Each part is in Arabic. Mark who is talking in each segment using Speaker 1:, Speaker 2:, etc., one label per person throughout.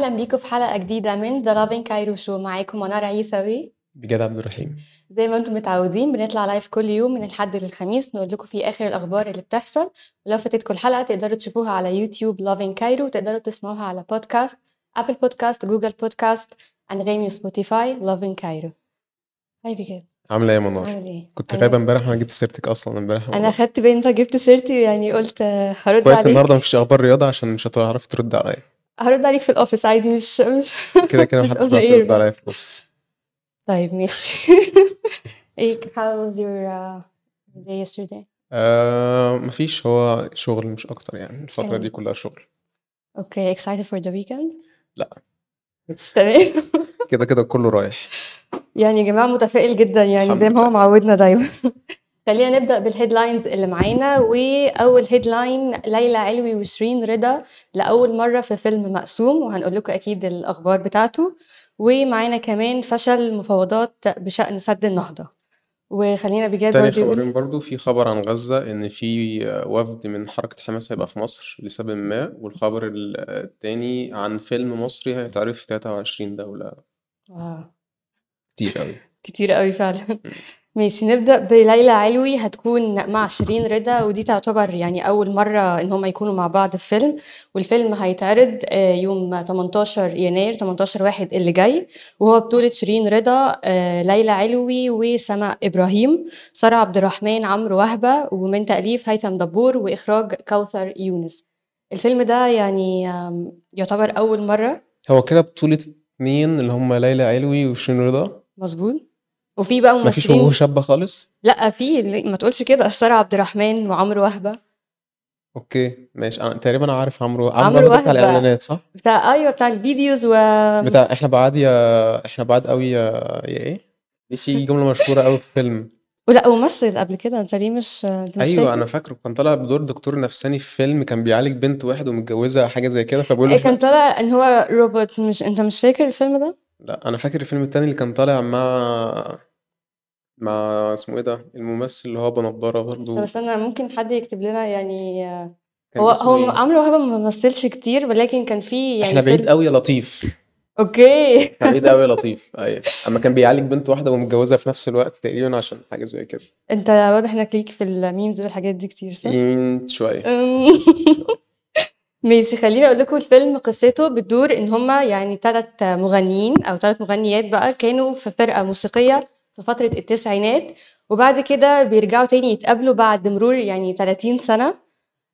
Speaker 1: أهلا بيكم في حلقة جديدة من The Loving Cairo Show معاكم منار عيسوي.
Speaker 2: بجد عبد الرحيم.
Speaker 1: زي ما أنتم متعودين بنطلع live كل يوم من الحد للخميس نقول لكم فيه آخر الأخبار اللي بتحصل. ولو فاتتكم الحلقة تقدروا تشوفوها على يوتيوب Loving Cairo وتقدروا تسمعوها على podcast Apple Podcast Google Podcast أنغامي وسبوتيفاي Loving Cairo هاي بجاد.
Speaker 2: عاملة إيه يا منار؟
Speaker 1: عامل إيه؟
Speaker 2: كنت غايبة امبارح وأنا جبت سيرتك أصلا امبارح.
Speaker 1: أنا خدت بالي أنت جبت سيرتي يعني قلت هرد
Speaker 2: كويس
Speaker 1: عليك.
Speaker 2: النهارده مفيش أخبار رياضة عشان مش هتعرف ترد عليا.
Speaker 1: هرد عليك في ال office عادي مش مش
Speaker 2: كده كده
Speaker 1: مش
Speaker 2: محدش
Speaker 1: on
Speaker 2: بيعرف
Speaker 1: air
Speaker 2: يرد
Speaker 1: بقى.
Speaker 2: عليا في ال office
Speaker 1: طيب ماشي. إيه how was your uh, day yesterday?
Speaker 2: آه مفيش. هو شغل مش أكتر يعني الفترة
Speaker 1: حلو.
Speaker 2: دي كلها شغل.
Speaker 1: okay excited for the weekend
Speaker 2: لا.
Speaker 1: تمام.
Speaker 2: كده كده كله رايح.
Speaker 1: يعني يا جماعة متفائل جدا يعني زي ما هو معودنا دايما. خلينا نبدأ بال headlines اللي معانا وأول headline ليلى علوي وشيرين رضا لأول مرة في فيلم مقسوم وهنقول لكم أكيد الأخبار بتاعته. ومعانا كمان فشل مفاوضات بشأن سد النهضة. وخلينا بجد
Speaker 2: تاني خبرين برضو في خبر عن غزة إن في وفد من حركة حماس هيبقى في مصر لسبب ما والخبر ال- التاني عن فيلم مصري هيتعرض في 23 دولة.
Speaker 1: واو.
Speaker 2: كتير قوي
Speaker 1: كتير قوي فعلا. ماشي نبدأ بليلى علوي هتكون مع شيرين رضا ودي تعتبر يعني أول مرة إن هما يكونوا مع بعض في فيلم. والفيلم هيتعرض آه، يوم 18 يناير 18 واحد اللي جاي. وهو بطولة شيرين رضا آه، ليلى علوي وسما إبراهيم سارة عبد الرحمن عمرو وهبة ومن تأليف هيثم دبور وإخراج كوثر يونس. الفيلم ده يعني يعتبر أول مرة.
Speaker 2: هو كده بطولة اتنين اللي هم ليلى علوي وشيرين رضا؟
Speaker 1: مظبوط. وفي بقى
Speaker 2: مفيش
Speaker 1: ممثلين.
Speaker 2: وجوه شابة خالص؟
Speaker 1: لا في ما تقولش كده سارة عبد الرحمن وعمرو وهبة.
Speaker 2: okay ماشي. أنا تقريبا عارف عمرو
Speaker 1: عمرو
Speaker 2: وهبة بتاع. الإعلانات صح؟
Speaker 1: بتاع أيوه بتاع ال videos و
Speaker 2: بتاع إحنا بعاد يا إحنا بعاد قوي يا يا إيه؟ في جملة مشهورة قوي في فيلم.
Speaker 1: ولا ومثل قبل كده أنت ليه مش انت مش
Speaker 2: أيوه
Speaker 1: فاكر؟
Speaker 2: أنا فاكره. كان طالع بدور دكتور نفساني في فيلم كان بيعالج بنت واحد ومتجوزها حاجة زي كده فبيقول
Speaker 1: إيه
Speaker 2: له
Speaker 1: كان طالع إن هو روبوت مش أنت مش فاكر الفيلم ده؟
Speaker 2: لا أنا فاكر الفيلم التاني اللي كان طالع مع مع اسمه إيه ده؟ الممثل اللي هو بنضارة
Speaker 1: طب
Speaker 2: برضه
Speaker 1: استنى ممكن حد يكتب لنا يعني
Speaker 2: كان
Speaker 1: هو
Speaker 2: اسمه
Speaker 1: هو
Speaker 2: إيه؟
Speaker 1: عمرو وهبة ما مثلش كتير ولكن كان في يعني
Speaker 2: إحنا بعيد
Speaker 1: فيلم
Speaker 2: قوي يا لطيف.
Speaker 1: okay.
Speaker 2: بعيد قوي يا لطيف. أيوه. أما كان بيعالج بنت واحدة ومتجوزها في نفس الوقت تقريبا عشان حاجة زي كده.
Speaker 1: أنت واضح إنك ليك في ال memes والحاجات دي كتير صح؟
Speaker 2: يمين
Speaker 1: أم. ماشي خليني أقول لكم الفيلم قصته بتدور إن هما يعني ثلاث مغنيين أو ثلاث مغنيات بقى كانوا في فرقة موسيقية في فترة التسعينات وبعد كده بيرجعوا تاني يتقابلوا بعد مرور يعني 30 سنة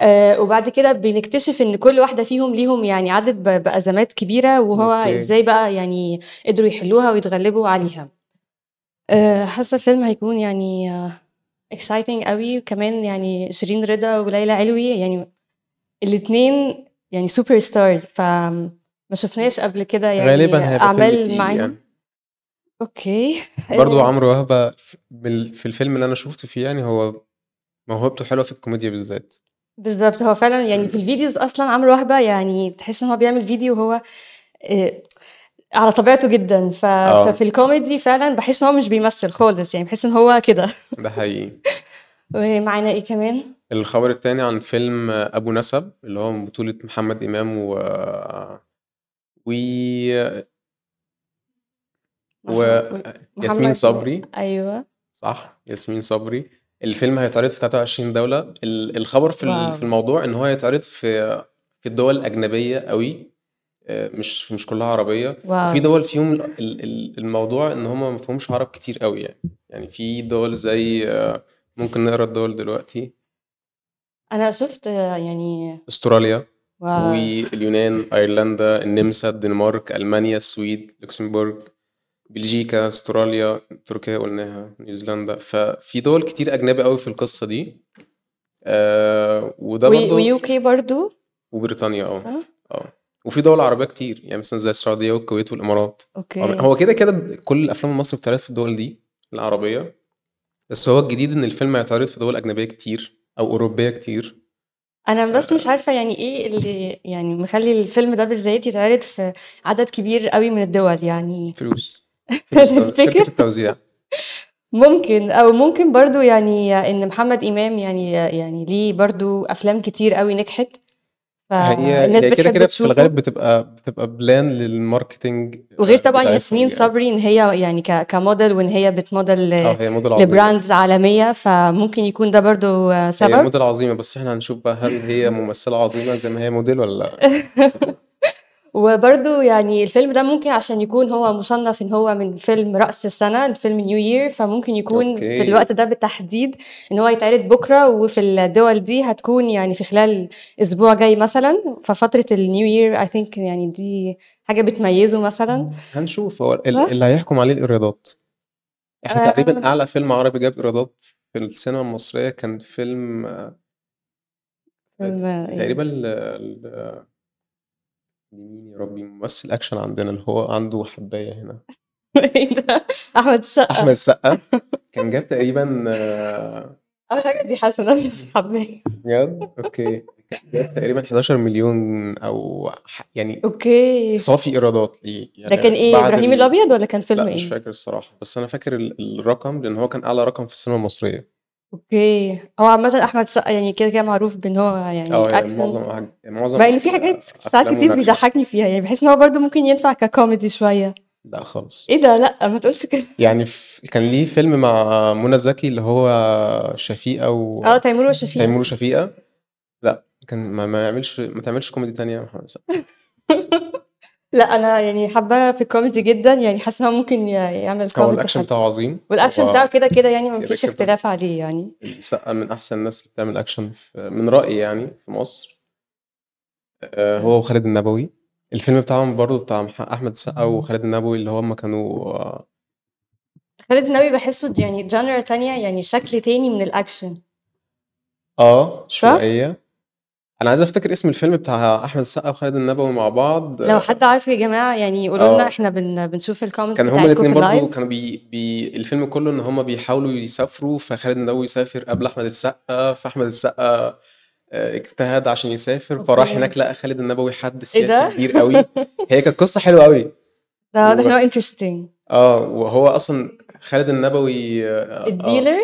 Speaker 1: آه وبعد كده بنكتشف إن كل واحدة فيهم ليهم يعني عدت بأزمات كبيرة وهو
Speaker 2: okay.
Speaker 1: إزاي بقى يعني قدروا يحلوها ويتغلبوا عليها آه، حاسة الفيلم هيكون يعني exciting قوي وكمان يعني شيرين رضا وليلى علوي يعني الاتنين يعني super stars فما شفناش قبل كده يعني
Speaker 2: غالبا هيبقى أعمال
Speaker 1: معاهم
Speaker 2: يعني.
Speaker 1: okay.
Speaker 2: برضو
Speaker 1: آه،
Speaker 2: عمرو وهبة في الفيلم اللي أنا شفته فيه يعني هو موهبته حلوة في الكوميديا بالذات.
Speaker 1: بالظبط هو فعلا يعني في ال videos أصلا عمرو وهبة يعني تحس إن هو بيعمل فيديو هو آه، على طبيعته جدا. ف...
Speaker 2: آه.
Speaker 1: ففي الكوميدي فعلا بحس إن هو مش بيمثل خالص يعني بحس إن هو كده.
Speaker 2: ده حقيقي.
Speaker 1: ومعانا إيه كمان؟
Speaker 2: الخبر التاني عن فيلم أبو نسب اللي هو من بطولة محمد إمام و و وياسمين صبري.
Speaker 1: أيوه.
Speaker 2: صح ياسمين صبري. الفيلم هيتعرض في 23 دولة. ال- الخبر في
Speaker 1: واو.
Speaker 2: في الموضوع إن هو هيتعرض في في الدول الأجنبية قوي آه، مش مش كلها عربية.
Speaker 1: wow.
Speaker 2: وفي دول فيهم ال- ال- الموضوع إن هم ما فيهمش عرب كتير قوي يعني. يعني في دول زي آه، ممكن نقرأ الدول دلوقتي.
Speaker 1: أنا شفت يعني
Speaker 2: أستراليا
Speaker 1: wow
Speaker 2: واليونان أيرلندا النمسا الدنمارك ألمانيا السويد لوكسمبورغ بلجيكا أستراليا تركيا قلناها نيوزيلندا. ففي دول كتير أجنبي قوي في القصة دي. آه وده برضه
Speaker 1: ويو كي برضو؟
Speaker 2: وبريطانيا
Speaker 1: آه.
Speaker 2: آه. وفي دول عربية كتير يعني مثلا زي السعودية والكويت والإمارات.
Speaker 1: okay.
Speaker 2: هو كده كده كل الأفلام المصري بتتعرض في الدول دي العربية. بس هو الجديد إن الفيلم هيتعرض في دول أجنبية كتير. أو أوروبية كتير.
Speaker 1: أنا بس مش عارفة يعني إيه اللي يعني مخلي الفيلم ده بالذات يتعرض في عدد كبير قوي من الدول يعني.
Speaker 2: فلوس؟ شركة التوزيع.
Speaker 1: ممكن. أو ممكن برضو يعني إن محمد إمام يعني يعني ليه برضو أفلام كتير قوي نجحت.
Speaker 2: هي
Speaker 1: فالناس
Speaker 2: هي كده كده في الغالب بتبقى بتبقى plan لل marketing
Speaker 1: وغير طبعا ياسمين
Speaker 2: يعني
Speaker 1: صبري إن هي يعني كموديل وإن هي بتموديل
Speaker 2: هي موديل عظيمة.
Speaker 1: ل brands عالمية فممكن يكون ده برضو
Speaker 2: هي
Speaker 1: سبب.
Speaker 2: موديل عظيمة بس إحنا هنشوف بقى هل هي ممثلة عظيمة زي ما هي موديل ولا لا.
Speaker 1: وبرضو يعني الفيلم ده ممكن عشان يكون هو مصنف إن هو من فيلم رأس السنة فيلم New Year فممكن يكون في
Speaker 2: okay.
Speaker 1: الوقت ده بالتحديد إن هو يتعرض بكرة وفي الدول دي هتكون يعني في خلال أسبوع جاي مثلا. ففترة النيو يير I think يعني دي حاجة بتميزه مثلا.
Speaker 2: هنشوف. هو؟ اللي هيحكم عليه الإيرادات. إحنا تقريبا
Speaker 1: آه
Speaker 2: أعلى فيلم عربي جاب إيرادات في السينما المصرية كان فيلم آه،
Speaker 1: إيه؟
Speaker 2: تقريبا مين يا ربي؟ ممثل أكشن عندنا اللي هو عنده حباية هنا.
Speaker 1: إيه ده؟ أحمد السقا
Speaker 2: أحمد السقا كان جاب تقريبا آه،
Speaker 1: أول حاجة دي حسنة مش حباية.
Speaker 2: بجد؟ okay. جاب تقريبا 11 مليون أو يعني
Speaker 1: okay.
Speaker 2: صافي إيرادات ليه
Speaker 1: ده كان
Speaker 2: يعني إيه
Speaker 1: إبراهيم
Speaker 2: ال...
Speaker 1: الأبيض ولا كان فيلم
Speaker 2: لا مش
Speaker 1: إيه؟
Speaker 2: فاكر الصراحة. بس أنا فاكر ال- الرقم لأن هو كان أعلى رقم في السينما المصرية.
Speaker 1: okay. هو عامة أحمد السقا يعني كده كده معروف بإن هو يعني
Speaker 2: آه يعني معظم حاج- معظم
Speaker 1: مع إن في حاجات ساعات كتير بيضحكني فيها يعني بحس إن هو برضو ممكن ينفع ككوميدي شوية.
Speaker 2: لا خالص.
Speaker 1: إيه ده؟ لأ ما تقولش كده.
Speaker 2: يعني. كان ليه فيلم مع منى زكي اللي هو شفيقة
Speaker 1: آه
Speaker 2: و
Speaker 1: تيمور وشفيقة.
Speaker 2: تيمور وشفيقة؟ لأ كان ما, ما يعملش ما تعملش كوميدي تانية. يا أحمد سقا
Speaker 1: لا أنا يعني حابة في الكوميدي جدا يعني هو ممكن يعمل
Speaker 2: هو
Speaker 1: كوميدي
Speaker 2: الأكشن
Speaker 1: حلو.
Speaker 2: بتاعه عظيم.
Speaker 1: والأكشن بتاعه
Speaker 2: هو
Speaker 1: كده كده يعني ما فيش اختلاف عليه يعني.
Speaker 2: السقا من أحسن الناس اللي بتعمل أكشن. من رأيي يعني في مصر. آه، هو وخالد النبوي. الفيلم بتاعهم برضو بتاع أحمد السقا وخالد النبوي اللي هم كانوا آه،
Speaker 1: خالد النبوي بحسه يعني genre تانية يعني شكل تاني من
Speaker 2: الأكشن.
Speaker 1: آه؟
Speaker 2: شوية. أنا عايز أفتكر اسم الفيلم بتاع أحمد السقا وخالد النبوي مع بعض.
Speaker 1: لو حد عارف يا جماعة يعني يقولوا لنا
Speaker 2: آه.
Speaker 1: إحنا بن بنشوف ال comments
Speaker 2: كان هما برضو
Speaker 1: ال live
Speaker 2: كانوا بي... بي... الفيلم كله إن هما بيحاولوا يسافروا فخالد النبوي يسافر قبل أحمد السقا فأحمد السقا آه، اجتهد عشان يسافر فراح هناك لقى خالد النبوي حد
Speaker 1: إيه
Speaker 2: سياسي
Speaker 1: ده؟
Speaker 2: كبير قوي. هي كانت قصة حلوة قوي.
Speaker 1: ده. إن هو interesting
Speaker 2: آه وهو أصلا خالد النبوي آه, آه
Speaker 1: الديلر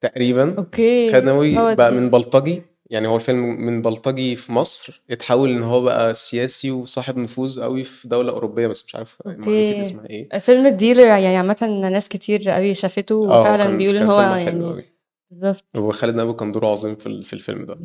Speaker 2: تقريبا خالد
Speaker 1: okay
Speaker 2: النبوي
Speaker 1: هو
Speaker 2: بقى من
Speaker 1: الديلر
Speaker 2: بلطجي. يعني هو الفيلم من بلطجي في مصر اتحول إن هو بقى سياسي وصاحب نفوذ قوي في دولة أوروبية بس مش عارف ما نسيت اسمها إيه.
Speaker 1: فيلم الديلر يعني عامة ناس كتير قوي شافته
Speaker 2: آه
Speaker 1: وفعلا
Speaker 2: كان
Speaker 1: بيقولوا
Speaker 2: إن
Speaker 1: هو يعني بالظبط.
Speaker 2: وخالد نبوي كان دوره عظيم في ال- في الفيلم ده.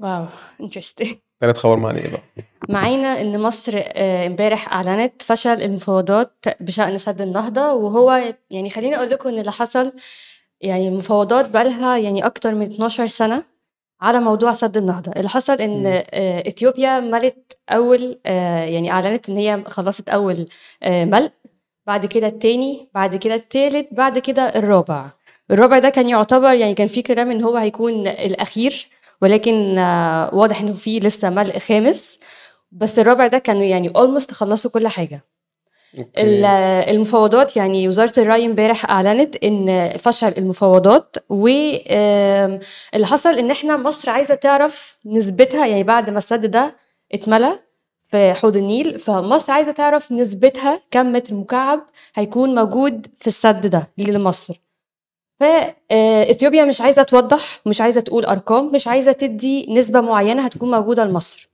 Speaker 1: wow interesting
Speaker 2: تالت خبر معنا إيه بقى؟
Speaker 1: معانا إن مصر آه، امبارح أعلنت فشل المفاوضات بشأن سد النهضة وهو يعني خليني أقول لكم إن اللي حصل يعني المفاوضات بقالها يعني أكتر من 12 سنة. على موضوع سد النهضة. اللي حصل
Speaker 2: إن.
Speaker 1: آه، إثيوبيا ملت أول آه، يعني أعلنت إن هي خلصت أول آه، ملء بعد كده التاني بعد كده التالت بعد كده الرابع. الرابع ده كان يعتبر يعني كان في كلام إن هو هيكون الأخير ولكن واضح إنه في لسه ملء خامس. بس الرابع ده كانوا يعني almost خلصوا كل حاجة.
Speaker 2: أوكي.
Speaker 1: المفاوضات يعني وزارة الري امبارح أعلنت إن فشل المفاوضات واللي حصل إن إحنا مصر عايزة تعرف نسبتها يعني بعد ما السد ده اتملى في حوض النيل فمصر عايزة تعرف نسبتها كم متر مكعب هيكون موجود في السد ده لمصر. فاثيوبيا مش عايزة توضح مش عايزة تقول أرقام مش عايزة تدي نسبة معينة هتكون موجودة لمصر.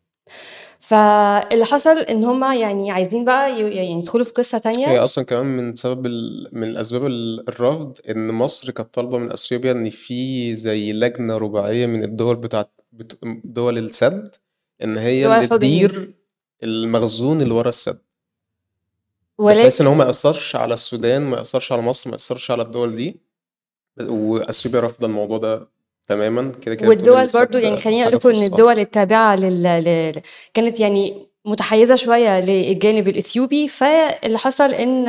Speaker 1: فاللي حصل إن هم يعني عايزين بقى يعني يدخلوا في قصة
Speaker 2: هي
Speaker 1: تانية
Speaker 2: أصلا كمان من سبب ال... من الأسباب ال- الرفض إن مصر كانت طالبة من أثيوبيا إن في زي لجنة رباعية من الدول بتاعت بت... دول السد إن هي اللي تدير المخزون اللي ورا السد. بحيث إن هو
Speaker 1: ولكن
Speaker 2: ما يأثرش على السودان ما يأثرش علي مصر ما يأثرش على الدول دي. واثيوبيا رافضة الموضوع ده تماما؟ كده كده
Speaker 1: والدول برضو يعني خليني
Speaker 2: أقول
Speaker 1: لكم
Speaker 2: إن
Speaker 1: الدول التابعة لل... لل... كانت يعني متحيزة شوية للجانب الإثيوبي فاللي حصل إن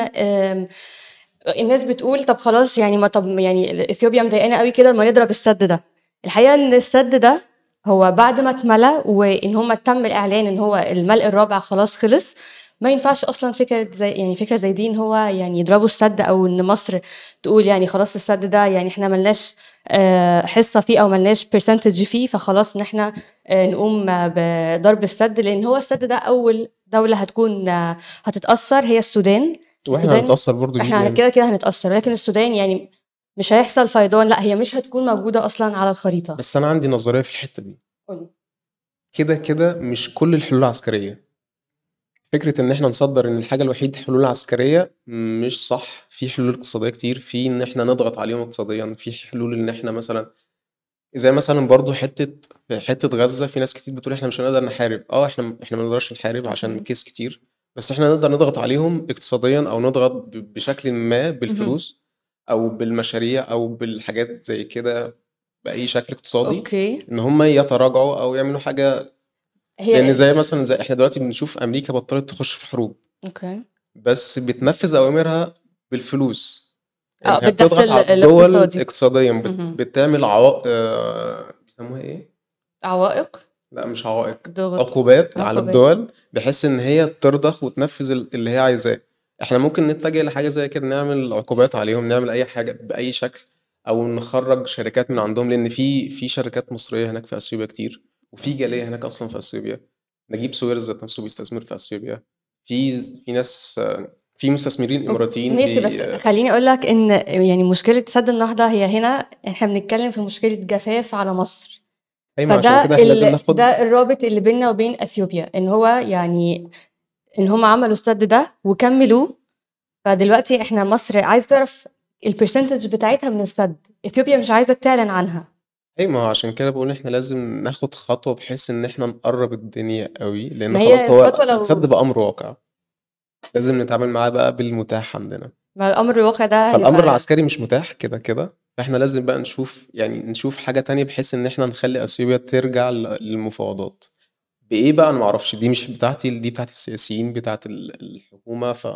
Speaker 1: الناس بتقول طب خلاص يعني ما طب يعني إثيوبيا مضايقانا قوي كده ما نضرب السد ده. الحقيقة إن السد ده هو بعد ما اتملى وإن هم تم الإعلان إن هو الملء الرابع خلاص خلص ما ينفعش أصلا فكرة زي يعني فكرة زي دي إن هو يعني يضربوا السد أو إن مصر تقول يعني خلاص السد ده يعني إحنا ملناش آه، حصة فيه أو ملناش برسنتج فيه فخلاص إن إحنا آه، نقوم بضرب السد لأن هو السد ده أول دولة هتكون آه، هتتأثر هي السودان. وإحنا
Speaker 2: هنتأثر برضو بيه إحنا
Speaker 1: كده كده هنتأثر لكن السودان يعني مش هيحصل فيضان لا هي مش هتكون موجودة أصلا على الخريطة.
Speaker 2: بس أنا عندي نظرية في الحتة دي.
Speaker 1: قولي.
Speaker 2: كده كده مش كل الحلول عسكرية فكرة إن إحنا نصدر إن الحاجة الوحيدة حلول عسكرية مش صح. في حلول اقتصادية كتير. في إن إحنا نضغط عليهم اقتصاديا. في حلول إن إحنا مثلا زي مثلا برضو حتة حتة غزة. في ناس كتير بتقول إحنا مش هنقدر نحارب. أه إحنا إحنا ما نقدرش نحارب عشان كيس كتير. بس إحنا نقدر نضغط عليهم اقتصاديا أو نضغط ب- بشكل ما بالفلوس أو بالمشاريع أو بالحاجات زي كده بأي شكل اقتصادي
Speaker 1: okay.
Speaker 2: إن هم يتراجعوا أو يعملوا حاجة لأن
Speaker 1: هي
Speaker 2: زي مثلا زي إحنا دلوقتي بنشوف أمريكا بطلت تخش في حروب.
Speaker 1: okay.
Speaker 2: بس بتنفذ أوامرها بالفلوس. يعني
Speaker 1: آه
Speaker 2: بتضغط على
Speaker 1: ال-
Speaker 2: الدول اقتصاديا. بت... بتعمل عوائق آه... بيسموها إيه؟
Speaker 1: عوائق؟
Speaker 2: لا مش عوائق.
Speaker 1: ضغط.
Speaker 2: عقوبات على. الدول بحيث إن هي ترضخ وتنفذ ال- اللي هي عايزاه. إحنا ممكن نتجه لحاجة زي كده نعمل عقوبات عليهم نعمل أي حاجة بأي شكل أو نخرج شركات من عندهم لأن في في شركات مصرية هناك في اثيوبيا كتير. وفي جالية هناك أصلا في أثيوبيا. نجيب ساويرس ذات نفسه بيستثمر في أثيوبيا. في في ناس في مستثمرين إماراتيين
Speaker 1: ماشي بس خليني أقول لك إن يعني مشكلة سد النهضة هي هنا إحنا بنتكلم في مشكلة جفاف على مصر.
Speaker 2: أيوه
Speaker 1: فده
Speaker 2: عشان كده لازم ناخد
Speaker 1: ده الرابط اللي بيننا وبين أثيوبيا إن هو يعني إن هم عملوا السد ده وكملوه. فدلوقتي إحنا مصر عايز تعرف البرسنتج بتاعتها من السد. أثيوبيا مش عايزة تعلن عنها.
Speaker 2: أيوه ما هو عشان كده بقول إحنا لازم ناخد خطوة بحيث إن إحنا نقرب الدنيا قوي لأن
Speaker 1: ما هي
Speaker 2: خلاص هو
Speaker 1: الخطوة لو-
Speaker 2: السد بقى أمر واقع. لازم نتعامل معاه بقى بالمتاح عندنا.
Speaker 1: ما الأمر الواقع ده
Speaker 2: فالأمر
Speaker 1: هيبقى
Speaker 2: العسكري مش متاح كده كده. فإحنا لازم بقى نشوف يعني نشوف حاجة تانية بحيث إن إحنا نخلي أثيوبيا ترجع ل- للمفاوضات. بإيه بقى؟ أنا معرفش دي مش بتاعتي دي بتاعت السياسيين بتاعت ال- الحكومة ف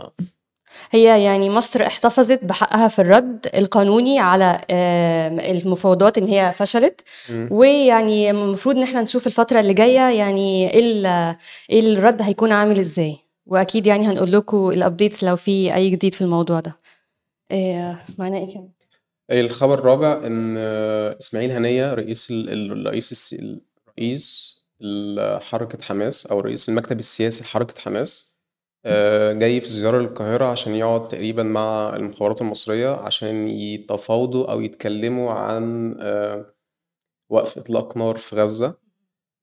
Speaker 1: هي يعني مصر احتفظت بحقها في الرد القانوني على المفاوضات إن هي فشلت. ويعني المفروض إن إحنا نشوف الفترة اللي جاية يعني إيه إيه الرد هيكون عامل إزاي. وأكيد يعني هنقول لكم الابديتس لو في أي جديد في الموضوع ده. إيه معناه إيه كمان
Speaker 2: الخبر الرابع إن آه، إسماعيل هنية رئيس ال- ال- الرئيس ال- حركة حماس أو رئيس المكتب السياسي لحركة حماس جاي في زيارة للقاهرة عشان يقعد تقريبا مع المخابرات المصرية عشان يتفاوضوا أو يتكلموا عن آه، وقف إطلاق نار في غزة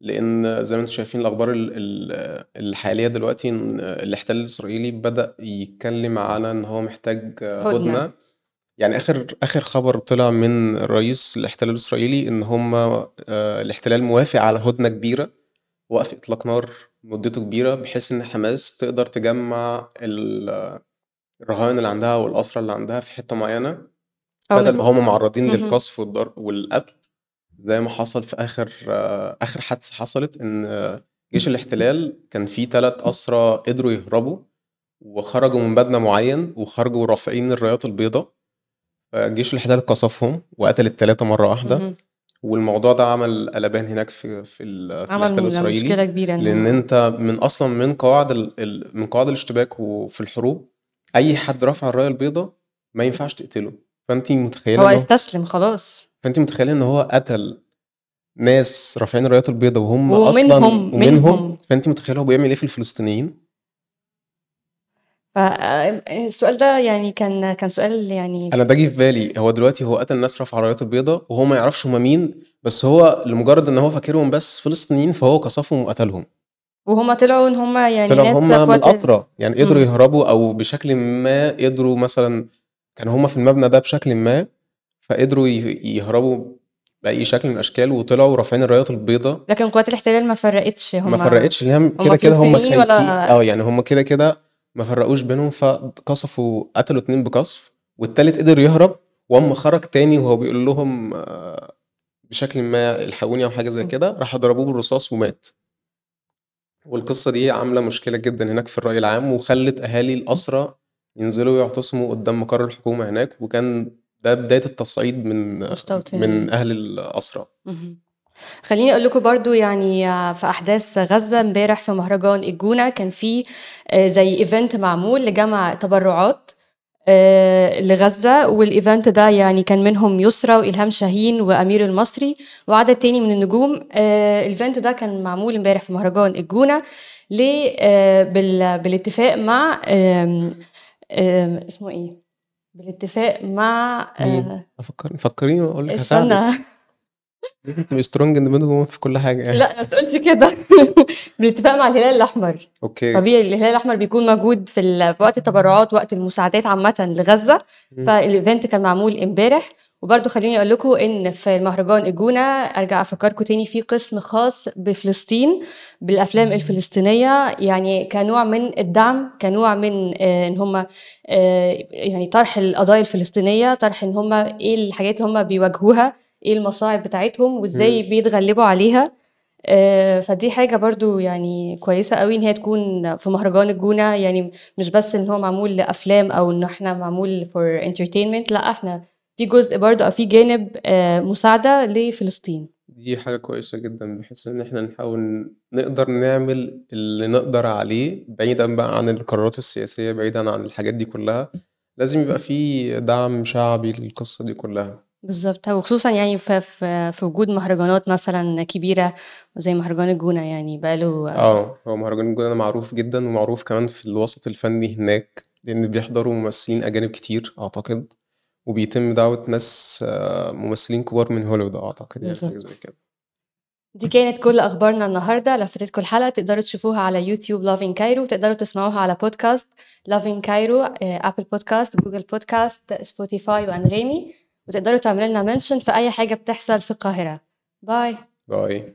Speaker 2: لأن زي ما أنتم شايفين الأخبار ال- ال- الحالية دلوقتي إن الاحتلال الإسرائيلي بدأ يتكلم على إن هو محتاج آه،
Speaker 1: هدنة.
Speaker 2: يعني آخر آخر خبر طلع من رئيس الاحتلال الإسرائيلي إن هم آه، الاحتلال موافق على هدنة كبيرة وقف إطلاق نار مدته كبيرة بحيث إن حماس تقدر تجمع ال- الرهائن اللي عندها والاسرى اللي عندها في حتة معينة
Speaker 1: أو
Speaker 2: بدل ما هم معرضين
Speaker 1: مهم.
Speaker 2: للقصف والضرب والقتل زي ما حصل في آخر آه، آخر حادثة حصلت إن آه، جيش الاحتلال كان في ثلاث اسرى قدروا يهربوا وخرجوا من مبنى معين وخرجوا رافعين الرايات البيضاء جيش الاحتلال قصفهم وقتل الثلاثه مرة واحدة
Speaker 1: مهم.
Speaker 2: والموضوع ده عمل قلبان هناك في في, ال- في
Speaker 1: عمل
Speaker 2: الإسرائيلي
Speaker 1: مشكلة كبيرة إن لأن
Speaker 2: أنت من أصلا من قواعد ال... من قواعد الاشتباك وفي الحروب أي حد رافع الراية البيضاء ما ينفعش تقتله. فأنت متخيلة
Speaker 1: هو استسلم خلاص.
Speaker 2: فأنت متخيلة إن هو قتل ناس رافعين الرايات البيضاء وهم
Speaker 1: ومنهم-
Speaker 2: أصلا
Speaker 1: منهم.
Speaker 2: ومنهم؟ فأنت متخيلة هو بيعمل إيه في الفلسطينيين؟
Speaker 1: فالسؤال ده يعني كان كان سؤال يعني
Speaker 2: أنا جه في بالي هو دلوقتي هو قتل ناس رافعه الرايات البيضاء وهو ما يعرفش هما مين بس هو لمجرد إن هو فاكرهم بس فلسطينيين فهو قصفهم وقتلهم.
Speaker 1: وهما طلعوا إن هما يعني
Speaker 2: طلعوا
Speaker 1: ناس
Speaker 2: هم من الأسرى يعني قدروا. يهربوا أو بشكل ما قدروا مثلا كانوا هم في المبنى ده بشكل ما فقدروا يهربوا بأي شكل من الأشكال وطلعوا رافعين الرايات البيضاء.
Speaker 1: لكن قوات الاحتلال ما فرقتش
Speaker 2: ما
Speaker 1: هما
Speaker 2: فرقتش اللي هم كده كده هم خايفين. آه يعني هم كده كده ما فرقوش بينهم فقصفوا قتلوا اتنين بقصف والتالت قدر يهرب واما خرج تاني وهو بيقول لهم آه، بشكل ما الحقوني أو حاجة زي كده راح ضربوه بالرصاص ومات والقصة دي عاملة مشكلة جدا هناك في الرأي العام وخلت أهالي الاسرى ينزلوا يعتصموا قدام مقر الحكومة هناك وكان ده بداية التصعيد من
Speaker 1: مستوطنين.
Speaker 2: من أهل الاسرى.
Speaker 1: خليني أقول لكم برضو يعني في أحداث غزة امبارح في مهرجان الجونه كان في آه، زي event معمول لجمع تبرعات آه، لغزة وال event ده يعني كان منهم يسرى وإلهام شاهين وأمير المصري وعدد تاني من النجوم. آه، ال event ده كان معمول امبارح في مهرجان الجونه ليه آه، بال- بالاتفاق مع اسمه إيه؟ بالاتفاق مع آه،
Speaker 2: مين؟ أفكر فكريني وأقول لك
Speaker 1: استنى.
Speaker 2: تبقي strong independent في كل حاجة يعني.
Speaker 1: لا ما تقولش كده. بالاتفاق مع الهلال الأحمر.
Speaker 2: okay.
Speaker 1: طبيعي الهلال الأحمر بيكون موجود في, ال... في وقت التبرعات وقت المساعدات عامة لغزة.
Speaker 2: فال
Speaker 1: event كان معمول امبارح. وبرضه خليني أقول لكم إن في المهرجان الجونه أرجع أفكركم تاني في قسم خاص بفلسطين بالأفلام الفلسطينية. يعني كنوع من الدعم كنوع من آه، إن هم آه، يعني طرح القضايا الفلسطينية طرح إن هم إيه الحاجات اللي هم بيواجهوها. إيه المصاعب بتاعتهم
Speaker 2: وإزاي.
Speaker 1: بيتغلبوا عليها. آه، فدي حاجة برضو يعني كويسة قوي إن هي تكون في مهرجان الجونة. يعني مش بس إن هو معمول لأفلام أو إن إحنا معمول for entertainment لأ إحنا في جزء برضو أو في جانب آه، مساعدة لفلسطين.
Speaker 2: دي حاجة كويسة جدا بحيث إن إحنا نحاول نقدر نعمل اللي نقدر عليه بعيدا بقى عن القرارات السياسية بعيدا عن الحاجات دي كلها. لازم يبقى في دعم شعبي للقصة دي كلها.
Speaker 1: بالظبط. وخصوصا يعني في, في, في وجود مهرجانات مثلا كبيرة زي مهرجان الجونة يعني بقاله
Speaker 2: آه هو مهرجان الجونة معروف جدا ومعروف كمان في الوسط الفني هناك لأن بيحضروا ممثلين أجانب كتير أعتقد وبيتم دعوة ناس آه، ممثلين كبار من هوليوود أعتقد يعني زي كده.
Speaker 1: دي كانت كل أخبارنا النهارده. لو فاتتكم الحلقة تقدروا تشوفوها على يوتيوب لافين كايرو تقدروا تسمعوها على بودكاست لافين كايرو Apple Podcast Google Podcast Spotify وأنغامي. وتقدروا تعملوا لنا mention في أي حاجة بتحصل في القاهرة. باي
Speaker 2: باي